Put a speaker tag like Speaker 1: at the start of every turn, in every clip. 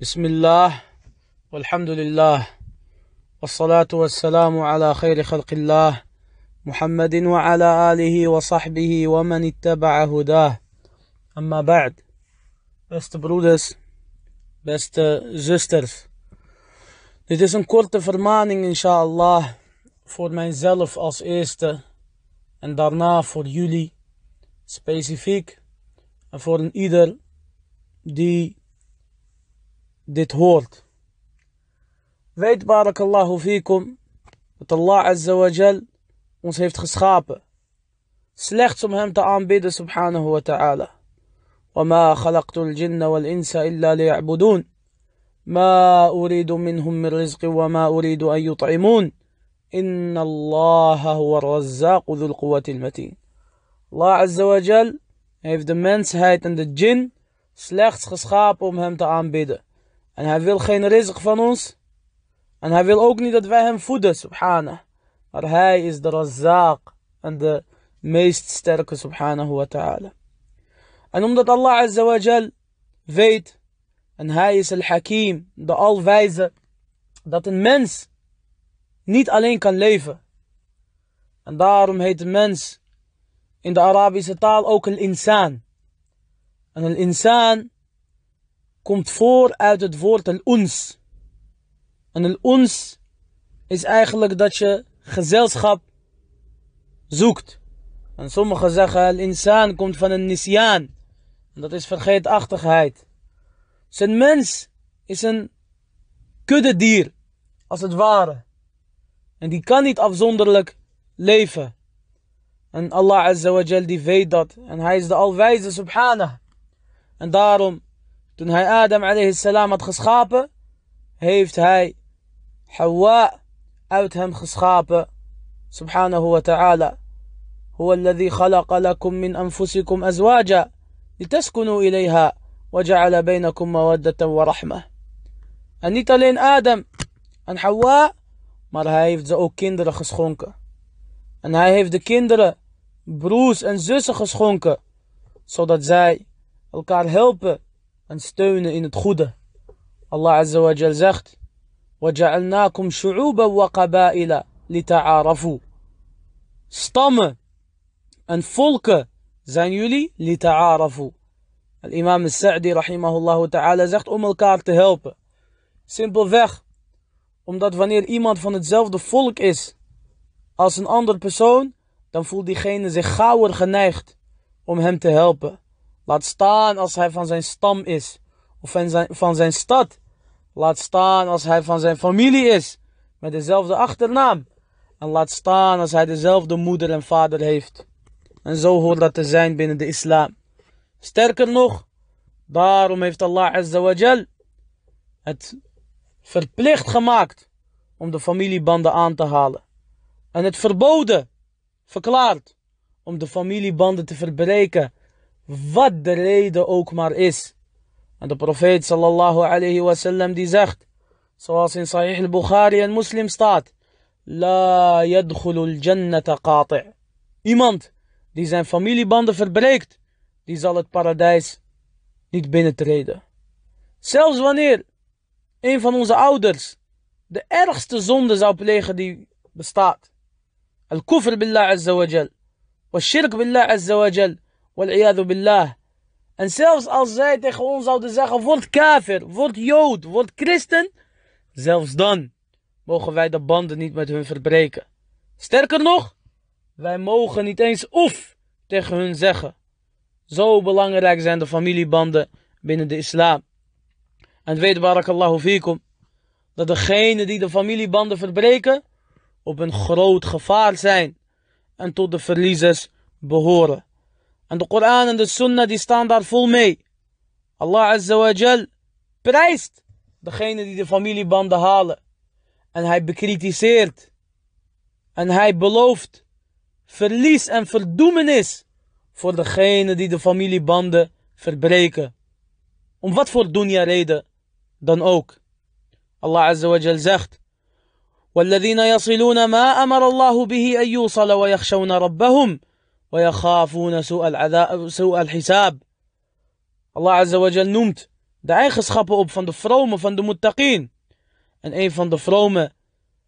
Speaker 1: بسم الله والحمد لله والصلاة والسلام على خير خلق الله محمد وعلى آله وصحبه ومن اتبع هداه أما بعد Beste broeders, beste zusters. Dit is een korte vermaning, inshallah, voor mijzelf als eerste en daarna voor jullie specifiek en voor een ieder die ديت هورت فيت بارك الله فيكم وطلع عز وجل ونسيف تخسخاب سلخت مهم تأمبيد سبحانه وتعالى وما خلقت الجن والإنس إلا ليعبدون. ما أريد منهم من رزق وما أريد أن يطعمون. إن الله هو الرزاق ذو القوة المتين. الله عز وجل هيف دمنس هايت اند جن سلخت خسخاب ومهم تأمبيده En hij wil geen rizq van ons. En hij wil ook niet dat wij hem voeden, subhanah. Maar hij is de razaq en de meest sterke, subhanahu wa ta'ala. En omdat Allah Azza wa Jal weet, en hij is al-Hakim, de alwijze, dat een mens niet alleen kan leven. En daarom heet de mens in de Arabische taal ook een insaan. En een insaan komt voor uit het woord al-ons. En al-ons is eigenlijk dat je gezelschap zoekt. En sommigen zeggen al-insaan komt van een nisyaan. En dat is vergeetachtigheid. Dus een mens is een kuddedier, als het ware. En die kan niet afzonderlijk leven. En Allah Azza wa Jal die weet dat. En hij is de alwijze subhanah. En daarom, toen hij Adam alayhi salam had geschapen, heeft hij Hawa uit hem geschapen. Subhanahu wa ta'ala. هو الذي خلق لكم من أنفسكم أزواجا لتسكنوا إليها وجعل بينكم مودة ورحمة. En niet alleen Adam en Hawa, maar hij heeft ze ook kinderen geschonken. En hij heeft de kinderen broers en zussen geschonken, zodat zij elkaar helpen en steunen in het goede. Allah Azza wa Jal zegt: وَجَعَلْنَاكُمْ شُعُوبًا وَقَبَائِلًا لِتَعَارَفُوا Stammen en volken zijn jullie lita'arafu. Imam al-Sa'di rahimahullah ta'ala zegt om elkaar te helpen. Simpelweg omdat wanneer iemand van hetzelfde volk is als een ander persoon, dan voelt diegene zich gauwer geneigd om hem te helpen. Laat staan als hij van zijn stam is, of van zijn, van zijn stad. Laat staan als hij van zijn familie is, met dezelfde achternaam. En laat staan als hij dezelfde moeder en vader heeft. En zo hoort dat te zijn binnen de islam. Sterker nog, daarom heeft Allah Azza het verplicht gemaakt om de familiebanden aan te halen. En het verboden verklaard om de familiebanden te verbreken, wat de reden ook maar is. En de profeet sallallahu alayhi wasallam die zegt, zoals in Sahih al-Bukhari en Muslim staat, La yadkhulul jannata qati'. Iemand die zijn familiebanden verbreekt, die zal het paradijs niet binnentreden. Zelfs wanneer een van onze ouders de ergste zonde zou plegen die bestaat. Al-kufr billah azza wa jal. Wa-shirk billah azza wa. Wal-iyadu billah. En zelfs als zij tegen ons zouden zeggen, word kafir, word jood, word christen. Zelfs dan mogen wij de banden niet met hun verbreken. Sterker nog, wij mogen niet eens oef tegen hun zeggen. Zo belangrijk zijn de familiebanden binnen de islam. En weet barakallahu fikum, dat degenen die de familiebanden verbreken, op een groot gevaar zijn en tot de verliezers behoren. En de Koran en de Sunnah die staan daar vol mee. Allah Azza wa Jal prijst degene die de familiebanden halen. En hij bekritiseert. En hij belooft verlies en verdoemenis voor degene die de familiebanden verbreken. Om wat voor dunya reden dan ook. Allah Azza wa Jal zegt. والذين يصلون ما أَمَرَ الله بِهِ أن wa ويخشون ويخافون سوء, العذاب, سوء الحساب. Allah Azza wa noemt de eigenschappen op van de vromen, van de muttaqin. En een van de vrome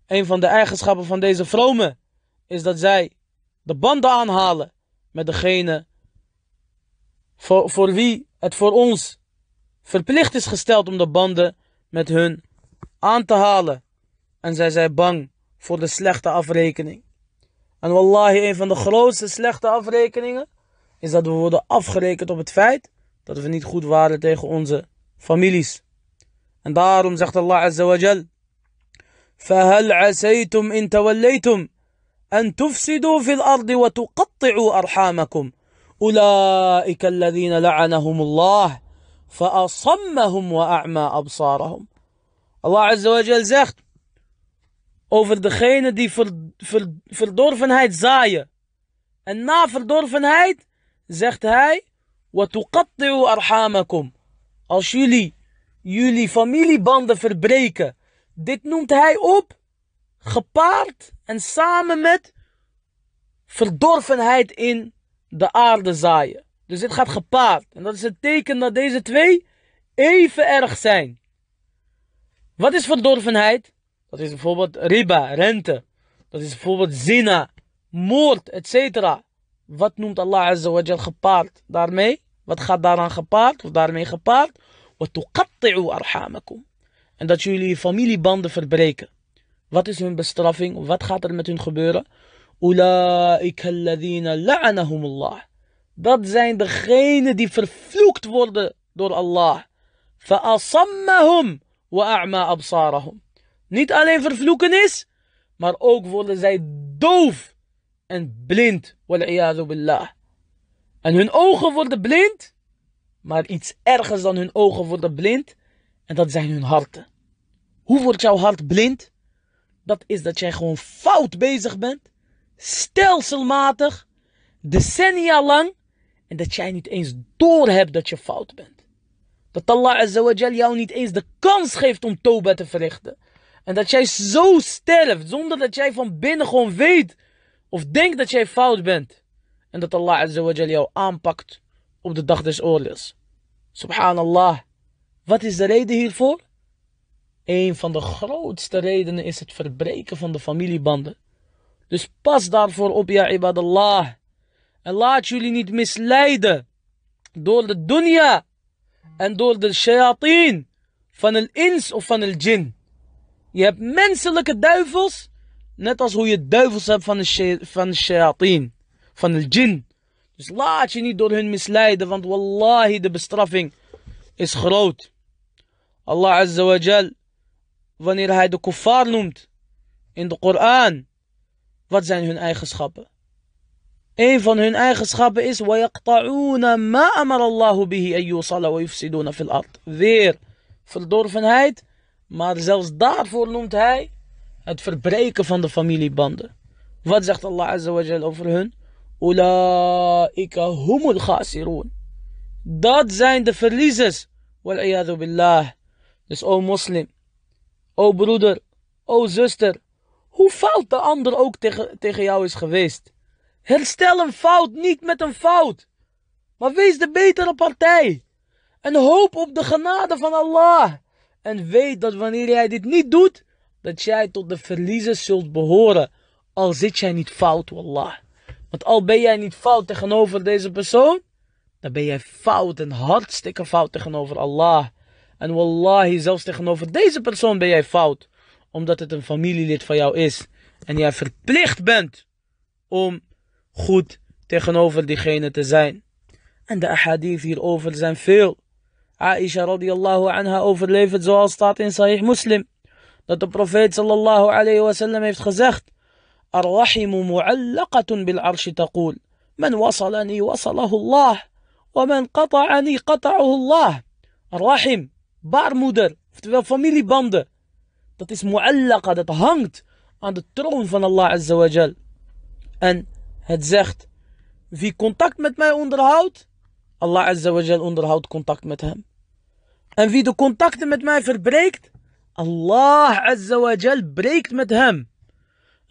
Speaker 1: een van de eigenschappen van deze vromen, is dat zij de banden aanhalen met degene voor, voor wie het voor ons verplicht is gesteld om de banden met hun aan te halen. En zij zijn bang voor de slechte afrekening. En wallahi, een van de grootste slechte afrekeningen is dat we worden afgerekend op het feit dat we niet goed waren tegen onze families. En daarom zegt Allah Azza wa Jal: فَهَلْ عَسَيْتُمْ تَوَلَّيْتُمْ تُفْسِدُوا فِي الْأَرْضِ أَرْحَامَكُمْ لَعَنَهُمُ اللَّهُ وَأَعْمَى أَبْصَارَهُمْ Allah Azza wa Jal zegt: over degene die verdorvenheid zaaien. En na verdorvenheid zegt hij, arhamakum. Als jullie jullie familiebanden verbreken. Dit noemt hij op, gepaard en samen met verdorvenheid in de aarde zaaien. Dus dit gaat gepaard. En dat is het teken dat deze twee even erg zijn. Wat is verdorvenheid? Dat is bijvoorbeeld riba, rente. Dat is bijvoorbeeld zina, moord, etc. Wat noemt Allah Azza wa Jal gepaard daarmee? Wat gaat daaraan gepaard of daarmee gepaard? arhamakum. En dat jullie familiebanden verbreken. Wat is hun bestraffing? Wat gaat er met hun gebeuren? Ula'ika alladhina لَعَنَهُمُ Allah Dat zijn degenen die vervloekt worden door Allah. Fa'asammahum wa a'ma أَبْصَارَهُمْ niet alleen vervloekenis, maar ook worden zij doof en blind. Billah. En hun ogen worden blind, maar iets ergers dan hun ogen worden blind, en dat zijn hun harten. Hoe wordt jouw hart blind? Dat is dat jij gewoon fout bezig bent, stelselmatig, decennia lang, en dat jij niet eens doorhebt dat je fout bent. Dat Allah jou niet eens de kans geeft om toba te verrichten. En dat jij zo sterft, zonder dat jij van binnen gewoon weet of denkt dat jij fout bent. En dat Allah Azawajal jou aanpakt op de dag des oordeels. Subhanallah. Wat is de reden hiervoor? Een van de grootste redenen is het verbreken van de familiebanden. Dus pas daarvoor op, ja ibadallah. En laat jullie niet misleiden door de dunya en door de shayateen van el ins of van el jin. Je hebt menselijke duivels. Net als hoe je duivels hebt van de, van shayateen. Van de jin. Dus laat je niet door hun misleiden. Want wallahi de bestraffing is groot. Allah Azza wa Jal. Wanneer hij de kuffar noemt. In de Koran. Wat zijn hun eigenschappen? Een van hun eigenschappen is وَيَقْطَعُونَ مَا أَمَرَ اللَّهُ بِهِ أَيُّ صَلَى وَيُفْسِدُونَ فِي الْأَرْضِ Weer verdorvenheid maar zelfs daarvoor noemt hij het verbreken van de familiebanden. Wat zegt Allah Azza wa over hun? Ulaika humul khasirun. Dat zijn de verliezers. Wal billah. Dus o moslim, o broeder, o zuster, hoe fout de ander ook tegen, tegen jou is geweest. Herstel een fout niet met een fout, maar wees de betere partij. En hoop op de genade van Allah. En weet dat wanneer jij dit niet doet, dat jij tot de verliezers zult behoren. Al zit jij niet fout, wallah. Want al ben jij niet fout tegenover deze persoon, dan ben jij fout en hartstikke fout tegenover Allah. En wallahi, zelfs tegenover deze persoon ben jij fout. Omdat het een familielid van jou is. En jij verplicht bent om goed tegenover diegene te zijn. En de ahadith hierover zijn veel. Aisha radiallahu anha overlevert zoals staat in Sahih Muslim. Dat de profeet sallallahu alayhi wa sallam heeft gezegd. Ar-rahimu bil arshi taqul. Man wasalani wasalahu Allah. Wa man qata'ani qata'ahu Allah. Rahim, baarmoeder, oftewel familiebanden. Dat is mu'allaqa, dat hangt aan de troon van Allah azawajal. En het zegt, wie contact met mij onderhoudt, Allah azawajal onderhoudt contact met hem. ان في فيدو كونتاكت مت مايفر بريكت الله عز وجل بريكت مت متهم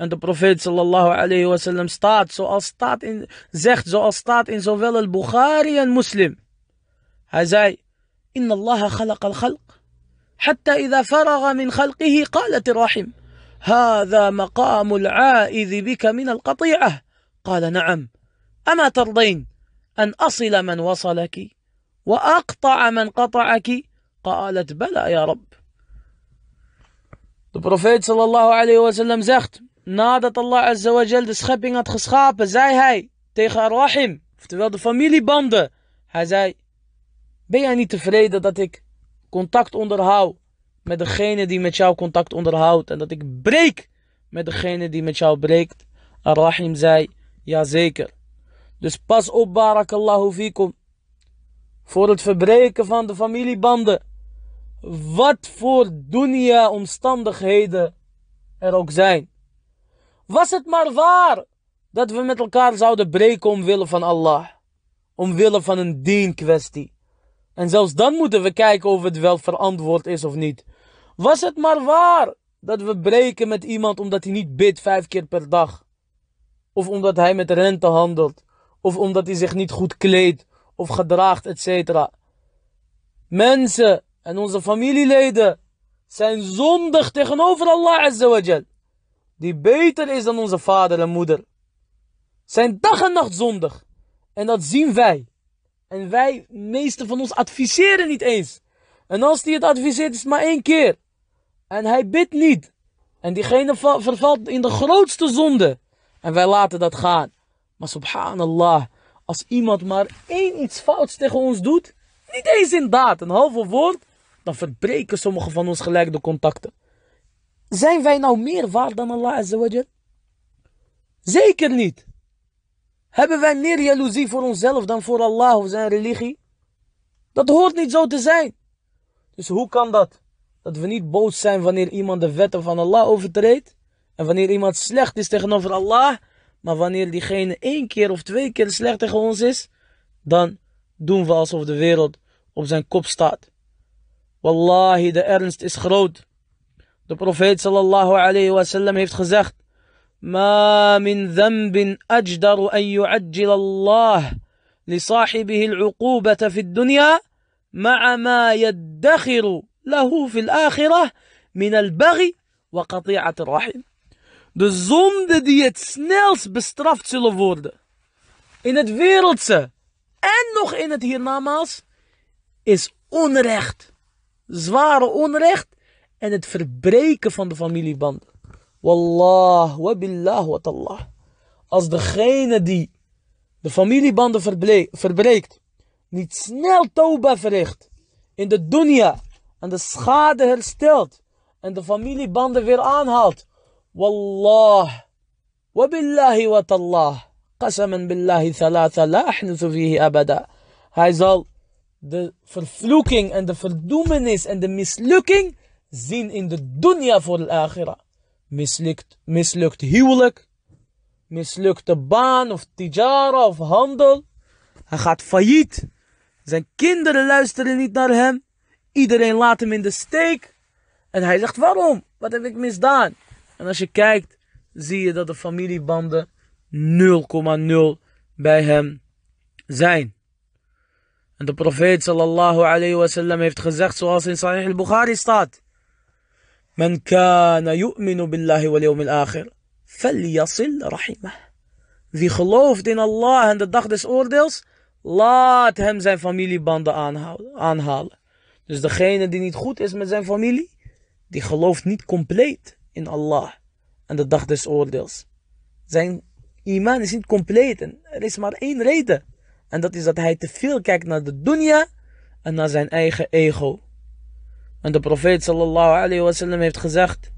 Speaker 1: ان بروفيت صلى الله عليه وسلم ستات سو استات ان زخت سو استات ان سوفيل البخاري مسلم هزاي إن الله خلق الخلق. حتى إذا فرغ من خلقه قالت الرحم. هذا مقام العائذ بك من القطيعة. قال نعم. أما ترضين أن أصل من وصلك وأقطع من قطعك؟ قالت بلى يا رب De profeet sallallahu alayhi wa zegt, nadat Allah azawajal de schepping had geschapen, zei hij tegen Ar-Rahim, oftewel de familiebanden, hij zei, ben jij niet tevreden dat ik contact onderhoud met degene die met jou contact onderhoudt en dat ik breek met degene die met jou breekt? Ar-Rahim zei, jazeker. Dus pas op, barakallahu fikum voor het verbreken van de familiebanden wat voor dunya omstandigheden er ook zijn. Was het maar waar dat we met elkaar zouden breken omwille van Allah. Omwille van een dien kwestie. En zelfs dan moeten we kijken of het wel verantwoord is of niet. Was het maar waar dat we breken met iemand omdat hij niet bidt vijf keer per dag. Of omdat hij met rente handelt. Of omdat hij zich niet goed kleedt of gedraagt, etc. Mensen en onze familieleden zijn zondig tegenover Allah Azza Die beter is dan onze vader en moeder. Zijn dag en nacht zondig. En dat zien wij. En wij, meeste van ons, adviseren niet eens. En als hij het adviseert, is het maar één keer. En hij bidt niet. En diegene vervalt in de grootste zonde. En wij laten dat gaan. Maar subhanallah, als iemand maar één iets fouts tegen ons doet, niet eens in daad, een halve woord, dan verbreken sommige van ons gelijk de contacten. Zijn wij nou meer waard dan Allah Azawajal? Zeker niet. Hebben wij meer jaloezie voor onszelf dan voor Allah of zijn religie? Dat hoort niet zo te zijn. Dus hoe kan dat? Dat we niet boos zijn wanneer iemand de wetten van Allah overtreedt. En wanneer iemand slecht is tegenover Allah. Maar wanneer diegene één keer of twee keer slecht tegen ons is. Dan doen we alsof de wereld op zijn kop staat. Wallahi, de ernst is groot. De profeet sallallahu alayhi wa sallam heeft gezegd: ما من ذنب أجدر أن يعجل الله لصاحبه العقوبة في الدنيا مع ما يدخر له في الآخرة من البغي وقطيعة الرحم. De zonde die het snelst bestraft zullen worden. In het wereldse en nog in het hiernamaals is onrecht zware onrecht en het verbreken van de familiebanden. Wallah, wa billah, wa. Als degene die de familiebanden verbreekt, niet snel toba verricht, in de dunya en de schade herstelt en de familiebanden weer aanhaalt. Billahi wa tallah. Qasaman billahi thalatha la ahnuthu fihi abada. Hij zal de vervloeking en de verdoemenis en de mislukking zien in de dunya voor de akhira. Mislukt, mislukt huwelijk, mislukte baan of tijara of handel. Hij gaat failliet. Zijn kinderen luisteren niet naar hem. Iedereen laat hem in de steek. En hij zegt waarom? Wat heb ik misdaan? En als je kijkt, zie je dat de familiebanden 0,0 bij hem zijn. En de profeet sallallahu alayhi wa sallam heeft gezegd zoals in Sahih al-Bukhari staat. Men kana yu'minu billahi wal yawm al-akhir. Falyasil rahimah. Wie gelooft in Allah en de dag des oordeels, laat hem zijn familiebanden aanhalen. Dus degene die niet goed is met zijn familie, die gelooft niet compleet in Allah en de dag des oordeels. Zijn iman is niet compleet en er is maar één reden. En dat is dat hij te veel kijkt naar de dunya en naar zijn eigen ego. En de profeet sallallahu alayhi heeft gezegd,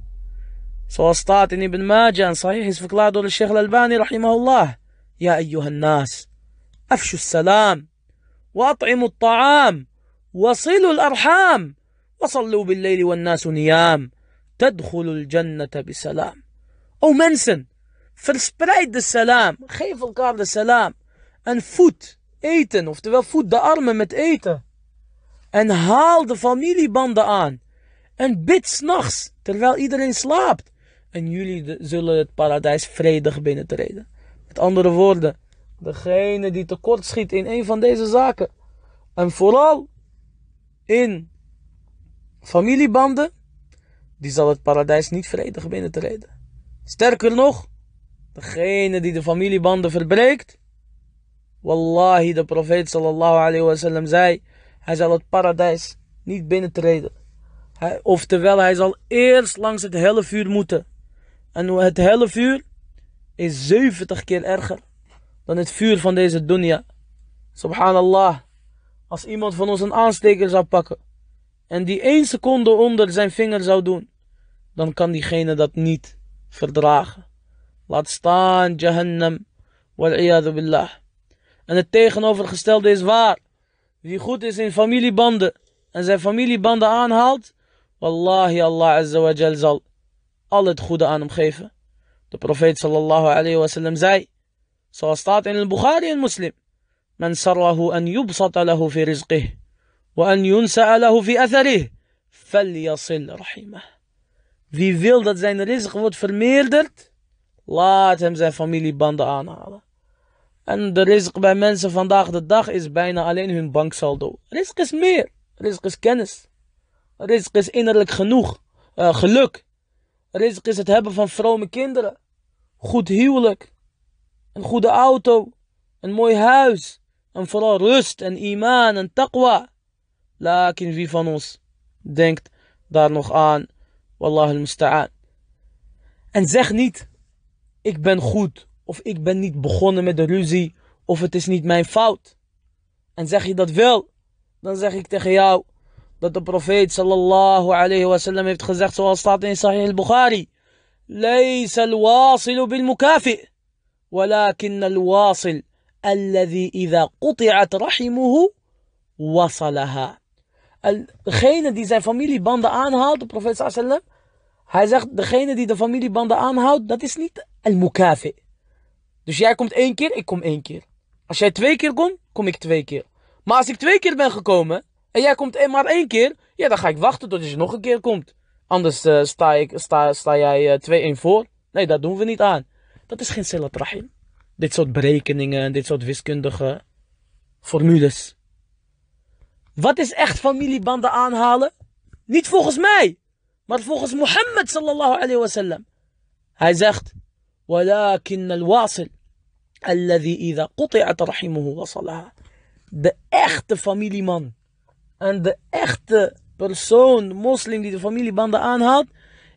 Speaker 1: zoals staat in Ibn Majah en Sahih is verklaard door de Sheikh al-Albani rahimahullah. Ja ayyuhan nas, afshu salam, wa at'imu ta'am wa silu al-arham, wa sallu bil-layli wan nasu niyam. Tadkhulul jannata bisalam. O mensen, verspreid de salam. Geef elkaar de salam. En voed eten, oftewel voed de armen met eten. En haal de familiebanden aan. En bid s'nachts, terwijl iedereen slaapt. En jullie zullen het paradijs vredig binnentreden. Met andere woorden, degene die tekort schiet in een van deze zaken. En vooral in familiebanden die zal het paradijs niet vredig binnentreden. Sterker nog, degene die de familiebanden verbreekt, wallahi, de profeet sallallahu alayhi wasallam zei, hij zal het paradijs niet binnentreden. Hij, oftewel, hij zal eerst langs het helle vuur moeten. En het helle vuur is 70 keer erger dan het vuur van deze dunya. Subhanallah. Als iemand van ons een aansteker zou pakken en die één seconde onder zijn vinger zou doen, dan kan diegene dat niet verdragen. Laat staan Jahannam. Wal billah. En het tegenovergestelde is waar. Wie goed is in familiebanden en zijn familiebanden aanhaalt, wallahi Allah Azza wa Jal zal al het goede aan hem geven. De profeet sallallahu alayhi wa sallam zei, zoals staat in al-Bukhari en Muslim, من سره أن يبسط له في رزقه وأن ينسأ له في أثره فليصل رحمه Wie wil dat zijn rizq wordt vermeerderd, laat hem zijn familiebanden aanhalen. En de rizq bij mensen vandaag de dag is bijna alleen hun banksaldo. Rizq is meer. Rizq is kennis. Rizq is innerlijk genoeg. Uh, geluk. Rizq is het hebben van vrome kinderen. Goed huwelijk. Een goede auto. Een mooi huis. En vooral rust en iman en taqwa. Lakin wie van ons denkt daar nog aan. Wallah al-musta'an. En zeg niet, ik ben goed. Of ik ben niet begonnen met de ruzie. Of het is niet mijn fout. En zeg je dat wel, dan zeg ik tegen jou dat de profeet sallallahu alayhi wasallam heeft gezegd zoals staat in Sahih al-Bukhari. ليس الواصل بالمكافئ ولكن الواصل الذي إذا قطعت رحمه وصلها Degene die zijn familiebanden aanhoudt, de profeet sallam, hij zegt, degene die de familiebanden aanhoudt, dat is niet al-mukafi. Dus jij komt één keer, ik kom één keer. Als jij twee keer komt, kom ik twee keer. Maar als ik twee keer ben gekomen, en jij komt maar één keer, ja, dan ga ik wachten tot je nog een keer komt. Anders uh, sta, ik, sta, sta jij uh, 2-1 voor. Nee, dat doen we niet aan. Dat is geen silat rahim. Dit soort berekeningen, dit soort wiskundige formules. Wat is echt familiebanden aanhalen? Niet volgens mij, maar volgens Mohammed sallallahu alayhi wasallam. Hij zegt: al-wasil alladhi idha. De echte familieman en de echte persoon, moslim die de familiebanden aanhaalt,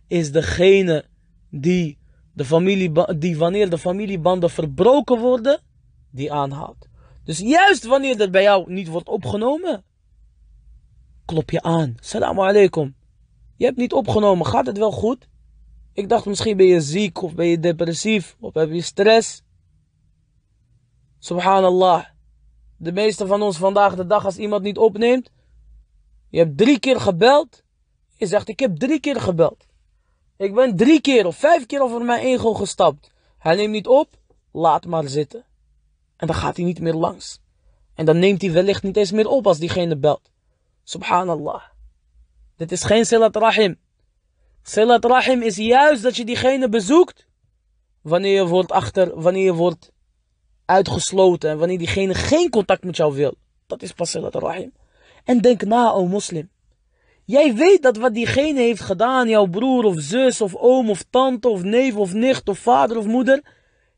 Speaker 1: is degene die, de familie, die wanneer de familiebanden verbroken worden, die aanhaalt. Dus juist wanneer dat bij jou niet wordt opgenomen, klop je aan. Salam alaikum. Je hebt niet opgenomen, gaat het wel goed? Ik dacht misschien ben je ziek of ben je depressief of heb je stress. Subhanallah. De meeste van ons vandaag de dag als iemand niet opneemt. Je hebt drie keer gebeld. Je zegt ik heb drie keer gebeld. Ik ben drie keer of vijf keer over mijn ego gestapt. Hij neemt niet op. Laat maar zitten. En dan gaat hij niet meer langs. En dan neemt hij wellicht niet eens meer op als diegene belt. Subhanallah. Dit is geen silat rahim. Silat rahim is juist dat je diegene bezoekt. Wanneer je wordt achter, wanneer je wordt uitgesloten. En wanneer diegene geen contact met jou wil. Dat is pas silat rahim. En denk na, o moslim. Jij weet dat wat diegene heeft gedaan, jouw broer of zus of oom of tante of neef of nicht of vader of moeder.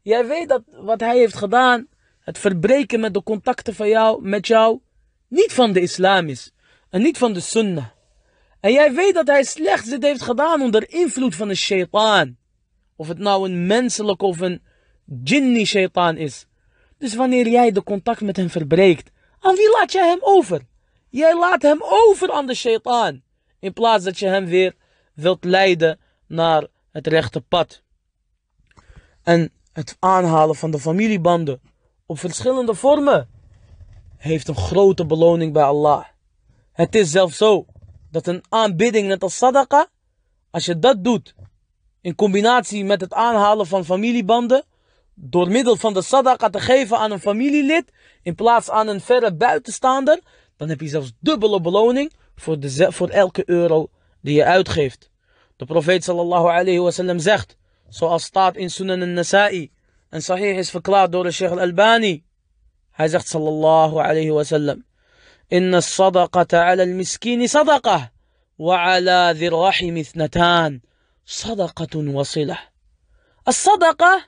Speaker 1: Jij weet dat wat hij heeft gedaan, het verbreken met de contacten van jou, met jou, niet van de islam is. En niet van de sunnah. En jij weet dat hij slechts dit heeft gedaan onder invloed van een shaitaan. Of het nou een menselijk of een jinni shaitaan is. Dus wanneer jij de contact met hem verbreekt, aan wie laat jij hem over? Jij laat hem over aan de shaitaan. In plaats dat je hem weer wilt leiden naar het rechte pad. En het aanhalen van de familiebanden op verschillende vormen heeft een grote beloning bij Allah. Het is zelfs zo dat een aanbidding net als sadaqa, als je dat doet in combinatie met het aanhalen van familiebanden, door middel van de sadaqa te geven aan een familielid, in plaats aan een verre buitenstaander, dan heb je zelfs dubbele beloning voor, de, voor elke euro die je uitgeeft. De profeet sallallahu alayhi wasallam zegt, zoals staat in Sunan al-Nasa'i, en sahih is verklaard door de Sheikh al-Albani. Hij zegt sallallahu alayhi wasallam, إن الصدقة على المسكين صدقة وعلى ذي الرحم اثنتان. صدقة وصلة. الصدقة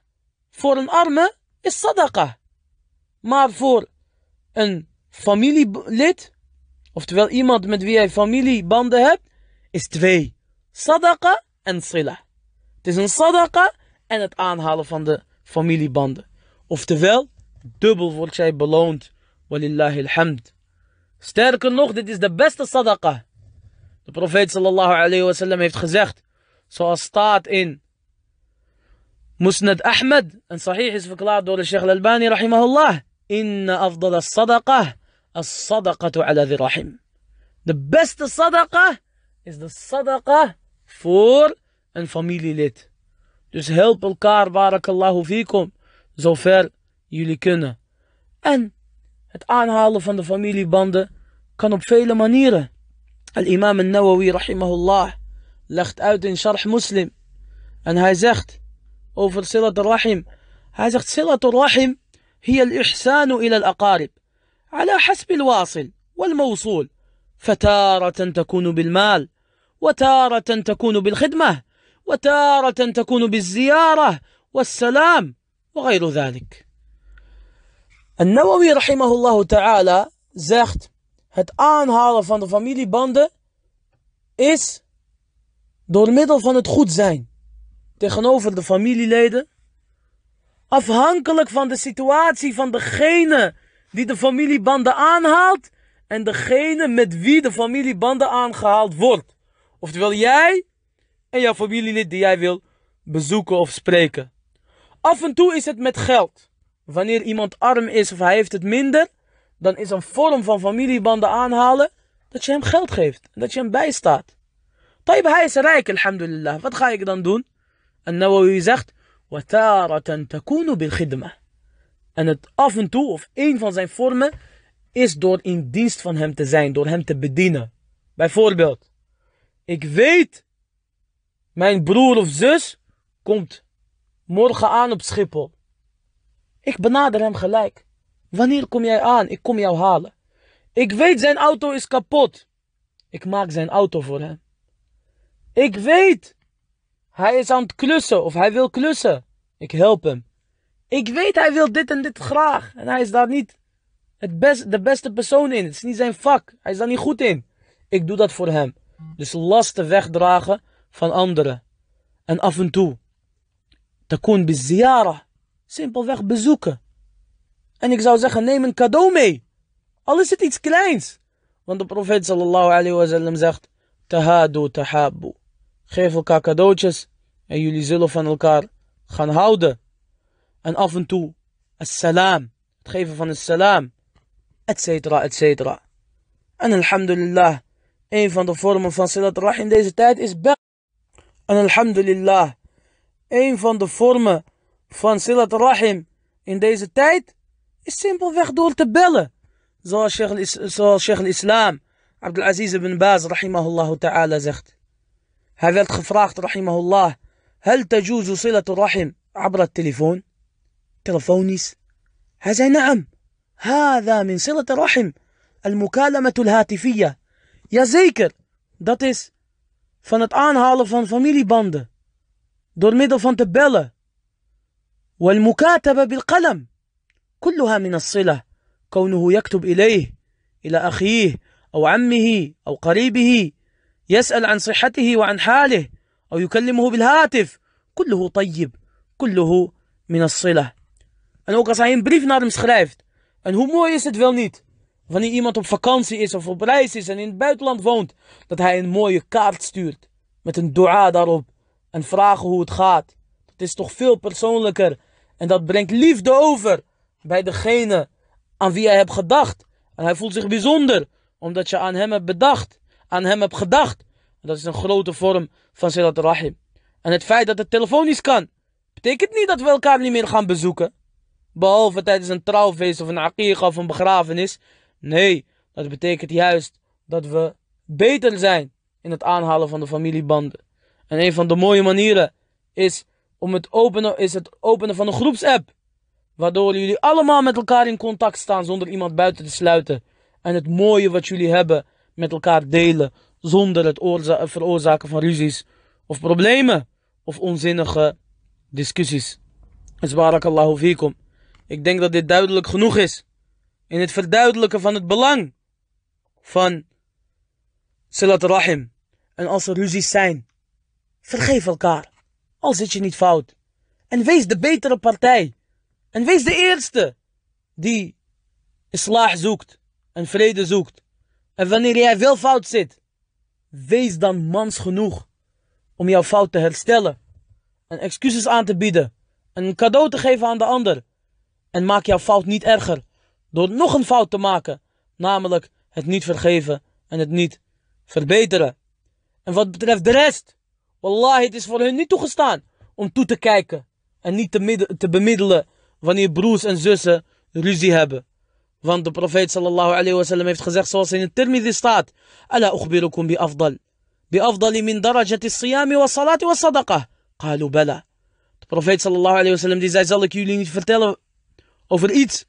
Speaker 1: فور أرمى الصدقة مارفور إن فاميلي ليت أوف تويل إيماند مت وي أي فاميلي باند هاب إس توي صدقة إن صلة. تيس إن صدقة إن إت أنهالو فان دو فاميلي باند أوف تويل دوبل وورد شاي بلوند ولله الحمد Sterker nog, dit is de beste sadaqa. De profeet sallallahu alayhi wa sallam heeft gezegd, zoals staat in Musnad Ahmed, en sahih is verklaard door de Sheikh al-Albani rahimahullah. Inna afdal as-sadaqa, as-sadaqatu ala dhi rahim. De beste sadaqa is de sadaqa voor een familielid. Dus help elkaar, barakallahu fikum, zover jullie kunnen. En het aanhalen van de familiebanden kan op vele manieren. Al-imam al-Nawawi rahimahullah legt uit in Sharh Muslim. En hij zegt over Silat al-Rahim. Hij zegt Silat al-Rahim هي الإحسان إلى الأقارب على حسب الواصل والموصول فتارة تكون بالمال وتارة تكون بالخدمة وتارة تكون بالزيارة والسلام وغير ذلك En Nawawi rahimahullah ta'ala zegt, het aanhalen van de familiebanden is door middel van het goed zijn tegenover de familieleden, afhankelijk van de situatie van degene die de familiebanden aanhaalt en degene met wie de familiebanden aangehaald wordt. Oftewel jij en jouw familielid die jij wil bezoeken of spreken. Af en toe is het met geld. Wanneer iemand arm is of hij heeft het minder, dan is een vorm van familiebanden aanhalen dat je hem geld geeft. Dat je hem bijstaat. Taib, hij is rijk, alhamdulillah. Wat ga ik dan doen? En Nawawi zegt, وَتَارَةً تَكُونُ بِالْخِدْمَةِ En het af en toe, of één van zijn vormen, is door in dienst van hem te zijn, door hem te bedienen. Bijvoorbeeld, ik weet, mijn broer of zus komt morgen aan op Schiphol. Ik benader hem gelijk. Wanneer kom jij aan? Ik kom jou halen. Ik weet zijn auto is kapot. Ik maak zijn auto voor hem. Ik weet, hij is aan het klussen of hij wil klussen. Ik help hem. Ik weet hij wil dit en dit graag. En hij is daar niet het best, de beste persoon in. Het is niet zijn vak. Hij is daar niet goed in. Ik doe dat voor hem. Dus lasten wegdragen van anderen. En af en toe. Takun biziyara. Simpelweg bezoeken. En ik zou zeggen, neem een cadeau mee. Al is het iets kleins. Want de profeet sallallahu alayhi wa sallam zegt, tahadu tahabu. Geef elkaar cadeautjes en jullie zullen van elkaar gaan houden. En af en toe, salam, het geven van een salam, et cetera, et cetera. En alhamdulillah, een van de vormen van Silat Rahim in deze tijd is bel. En alhamdulillah, een van de vormen van Silat Rahim in deze tijd is simpelweg door te bellen. Zoals Sheikh al-Islam, Abdul-Aziz ibn Baz, rahimahullah ta'ala, zegt. Hij werd gevraagd, rahimahullah, هل تجوز صلة الرحم عبر التليفون؟ تلفونيس؟ هذا نعم هذا من صلة الرحم المكالمة الهاتفية Ja zeker, dat is van het aanhalen van familiebanden. Door middel van te bellen. والمكاتبة بالقلم كلها من الصلة. كونه يكتب إليه إلى أخيه أو عمه أو قريبه يسأل عن صحته وعن حاله أو يكلمه بالهاتف كله طيب كله من الصلة. أنا أوكا صحيح بريف نار مسخرايفت أن هو مو يسد فيلنيت. فاني إيمان طب فاكانسي إيس أو برايس إيس أن بيتلاند فونت دات هاي إن موي كارت ستيرت متن دعاء داروب. أن فراخه وتخات. تستخفيل بيرسونلكر En dat brengt liefde over. Bij degene aan wie hij hebt gedacht. En hij voelt zich bijzonder. Omdat je aan hem hebt bedacht. Aan hem hebt gedacht. En dat is een grote vorm van Silat Rahim. En het feit dat het telefonisch kan, betekent niet dat we elkaar niet meer gaan bezoeken. Behalve tijdens een trouwfeest of een aqiqa of een begrafenis. Nee, dat betekent juist dat we beter zijn in het aanhalen van de familiebanden. En een van de mooie manieren is, om het, openen, is het openen van een groepsapp. Waardoor jullie allemaal met elkaar in contact staan zonder iemand buiten te sluiten. En het mooie wat jullie hebben met elkaar delen. Zonder het veroorzaken van ruzies of problemen. Of onzinnige discussies. Dus barakallahu fikum. Ik denk dat dit duidelijk genoeg is. In het verduidelijken van het belang van Silat Rahim. En als er ruzies zijn, vergeef elkaar. Al zit je niet fout. En wees de betere partij. En wees de eerste die islah zoekt en vrede zoekt. En wanneer jij wel fout zit, wees dan mans genoeg om jouw fout te herstellen. En excuses aan te bieden. En een cadeau te geven aan de ander. En maak jouw fout niet erger door nog een fout te maken. Namelijk het niet vergeven en het niet verbeteren. En wat betreft de rest, wallahi, het is voor hun niet toegestaan om toe te kijken en niet te, bemiddelen wanneer broers en zussen ruzie hebben. Want de profeet sallallahu alayhi wasallam heeft gezegd zoals in het Tirmidhi staat. Ala ukhbirukum bi afdal. Bi afdali min darajati siyami wa salati wa sadaqah. Qalu bala. De profeet sallallahu alayhi wasallam die zei zal ik jullie niet vertellen over iets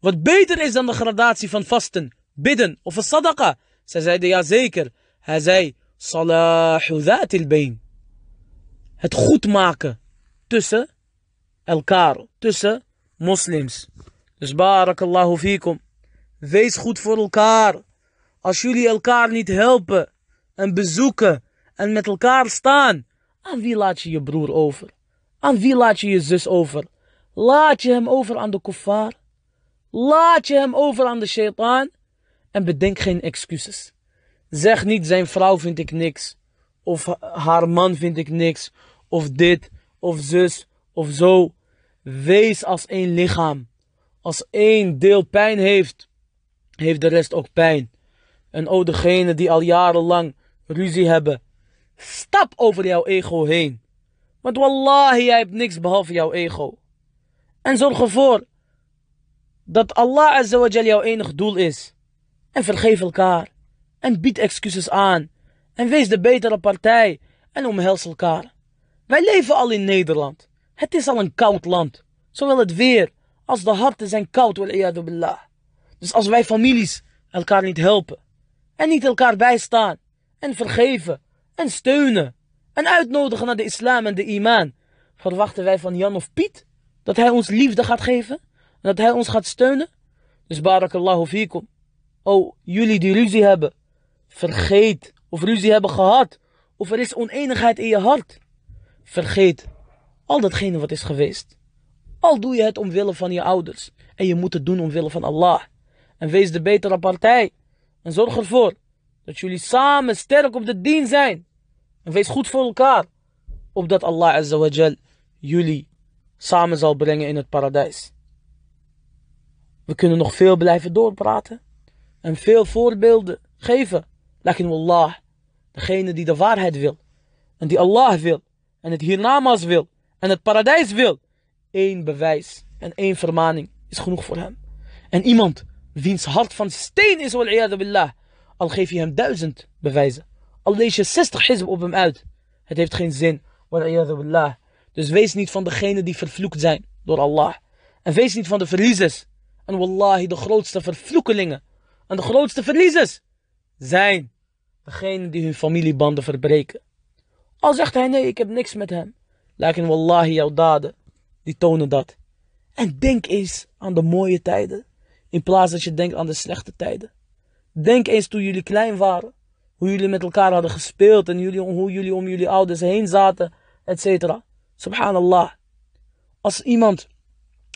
Speaker 1: wat beter is dan de gradatie van vasten, bidden of een sadaqa. Zij zeiden ja zeker. Hij zei salahu dhatil bain. Het goed maken tussen elkaar, tussen moslims. Dus barakallahu fikum. Wees goed voor elkaar. Als jullie elkaar niet helpen en bezoeken en met elkaar staan, aan wie laat je je broer over? Aan wie laat je je zus over? Laat je hem over aan de kuffar? Laat je hem over aan de shaitaan? En bedenk geen excuses. Zeg niet zijn vrouw vind ik niks. Of haar man vind ik niks. Of dit, of zus, of zo. Wees als één lichaam. Als één deel pijn heeft, heeft de rest ook pijn. En o degene die al jarenlang ruzie hebben, stap over jouw ego heen. Want wallahi, jij hebt niks behalve jouw ego. En zorg ervoor dat Allah azawajal jouw enig doel is. En vergeef elkaar. En bied excuses aan. En wees de betere partij. En omhels elkaar. Wij leven al in Nederland. Het is al een koud land. Zowel het weer als de harten zijn koud, billah. Dus als wij families elkaar niet helpen. En niet elkaar bijstaan. En vergeven. En steunen. En uitnodigen naar de islam en de iman. Verwachten wij van Jan of Piet dat hij ons liefde gaat geven? En dat hij ons gaat steunen? Dus barakallahu fikum. Oh, jullie die ruzie hebben. Vergeet. Of ruzie hebben gehad. Of er is oneenigheid in je hart. Vergeet al datgene wat is geweest. Al doe je het omwille van je ouders. En je moet het doen omwille van Allah. En wees de betere partij. En zorg ervoor dat jullie samen sterk op de dien zijn. En wees goed voor elkaar. Opdat Allah azawajal jullie samen zal brengen in het paradijs. We kunnen nog veel blijven doorpraten. En veel voorbeelden geven. Lakin wallah, degene die de waarheid wil. En die Allah wil. En het hiernamaals wil. En het paradijs wil. Eén bewijs en één vermaning is genoeg voor hem. En iemand wiens hart van steen is, billah. Al geef je hem duizend bewijzen. Al lees je 60 hizb op hem uit. Het heeft geen zin. Billah. Dus wees niet van degenen die vervloekt zijn door Allah. En wees niet van de verliezers. En wallahi, de grootste vervloekelingen en de grootste verliezers zijn degenen die hun familiebanden verbreken. Al zegt hij nee, ik heb niks met hem. Lijken wallahi, jouw daden, die tonen dat. En denk eens aan de mooie tijden, in plaats dat je denkt aan de slechte tijden. Denk eens toen jullie klein waren, hoe jullie met elkaar hadden gespeeld en jullie, hoe jullie om jullie ouders heen zaten, etc. Subhanallah. Als iemand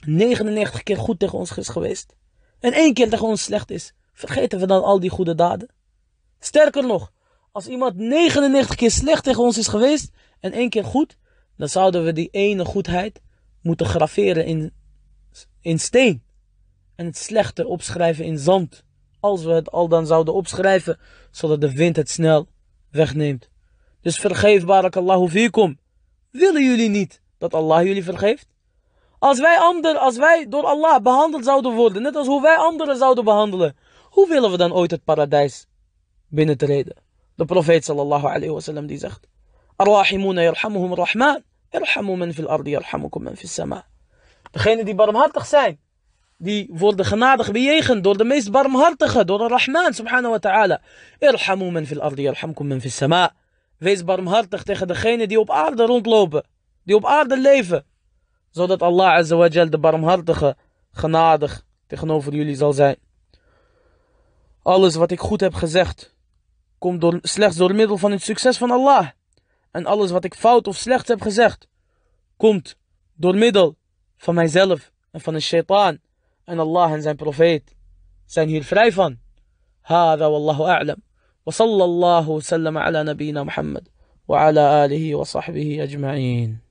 Speaker 1: 99 keer goed tegen ons is geweest en één keer tegen ons slecht is, vergeten we dan al die goede daden? Sterker nog, als iemand 99 keer slecht tegen ons is geweest en één keer goed, dan zouden we die ene goedheid moeten graveren in, in steen. En het slechte opschrijven in zand. Als we het al dan zouden opschrijven, zodat de wind het snel wegneemt. Dus vergeef barakallahu fikum. Willen jullie niet dat Allah jullie vergeeft? Als wij, ander, als wij door Allah behandeld zouden worden, net als hoe wij anderen zouden behandelen, hoe willen we dan ooit het paradijs binnentreden? De profeet sallallahu alayhi wa sallam die zegt, Arrahimuna yarhamuhum rahman, yarhamu man fil ardi yarhamukum man fil sama. Degenen die barmhartig zijn, die worden genadig bejegend door de meest barmhartige, door de Rahman subhanahu wa ta'ala. Irhamu men fil ardi, irhamkum men fil sama. Wees barmhartig tegen degenen die op aarde rondlopen, die op aarde leven. Zodat Allah azza de barmhartige, genadig tegenover jullie zal zijn. Alles wat ik goed heb gezegd, komt door, slechts door middel van het succes van Allah. En alles wat ik fout of slecht heb gezegd, komt door middel van mijzelf en van de shaitaan. En Allah en zijn profeet zijn hier vrij van. هذا Wa أعلم وصلى الله وسلم Muhammad. Wa ala alihi wa sahbihi ajma'in.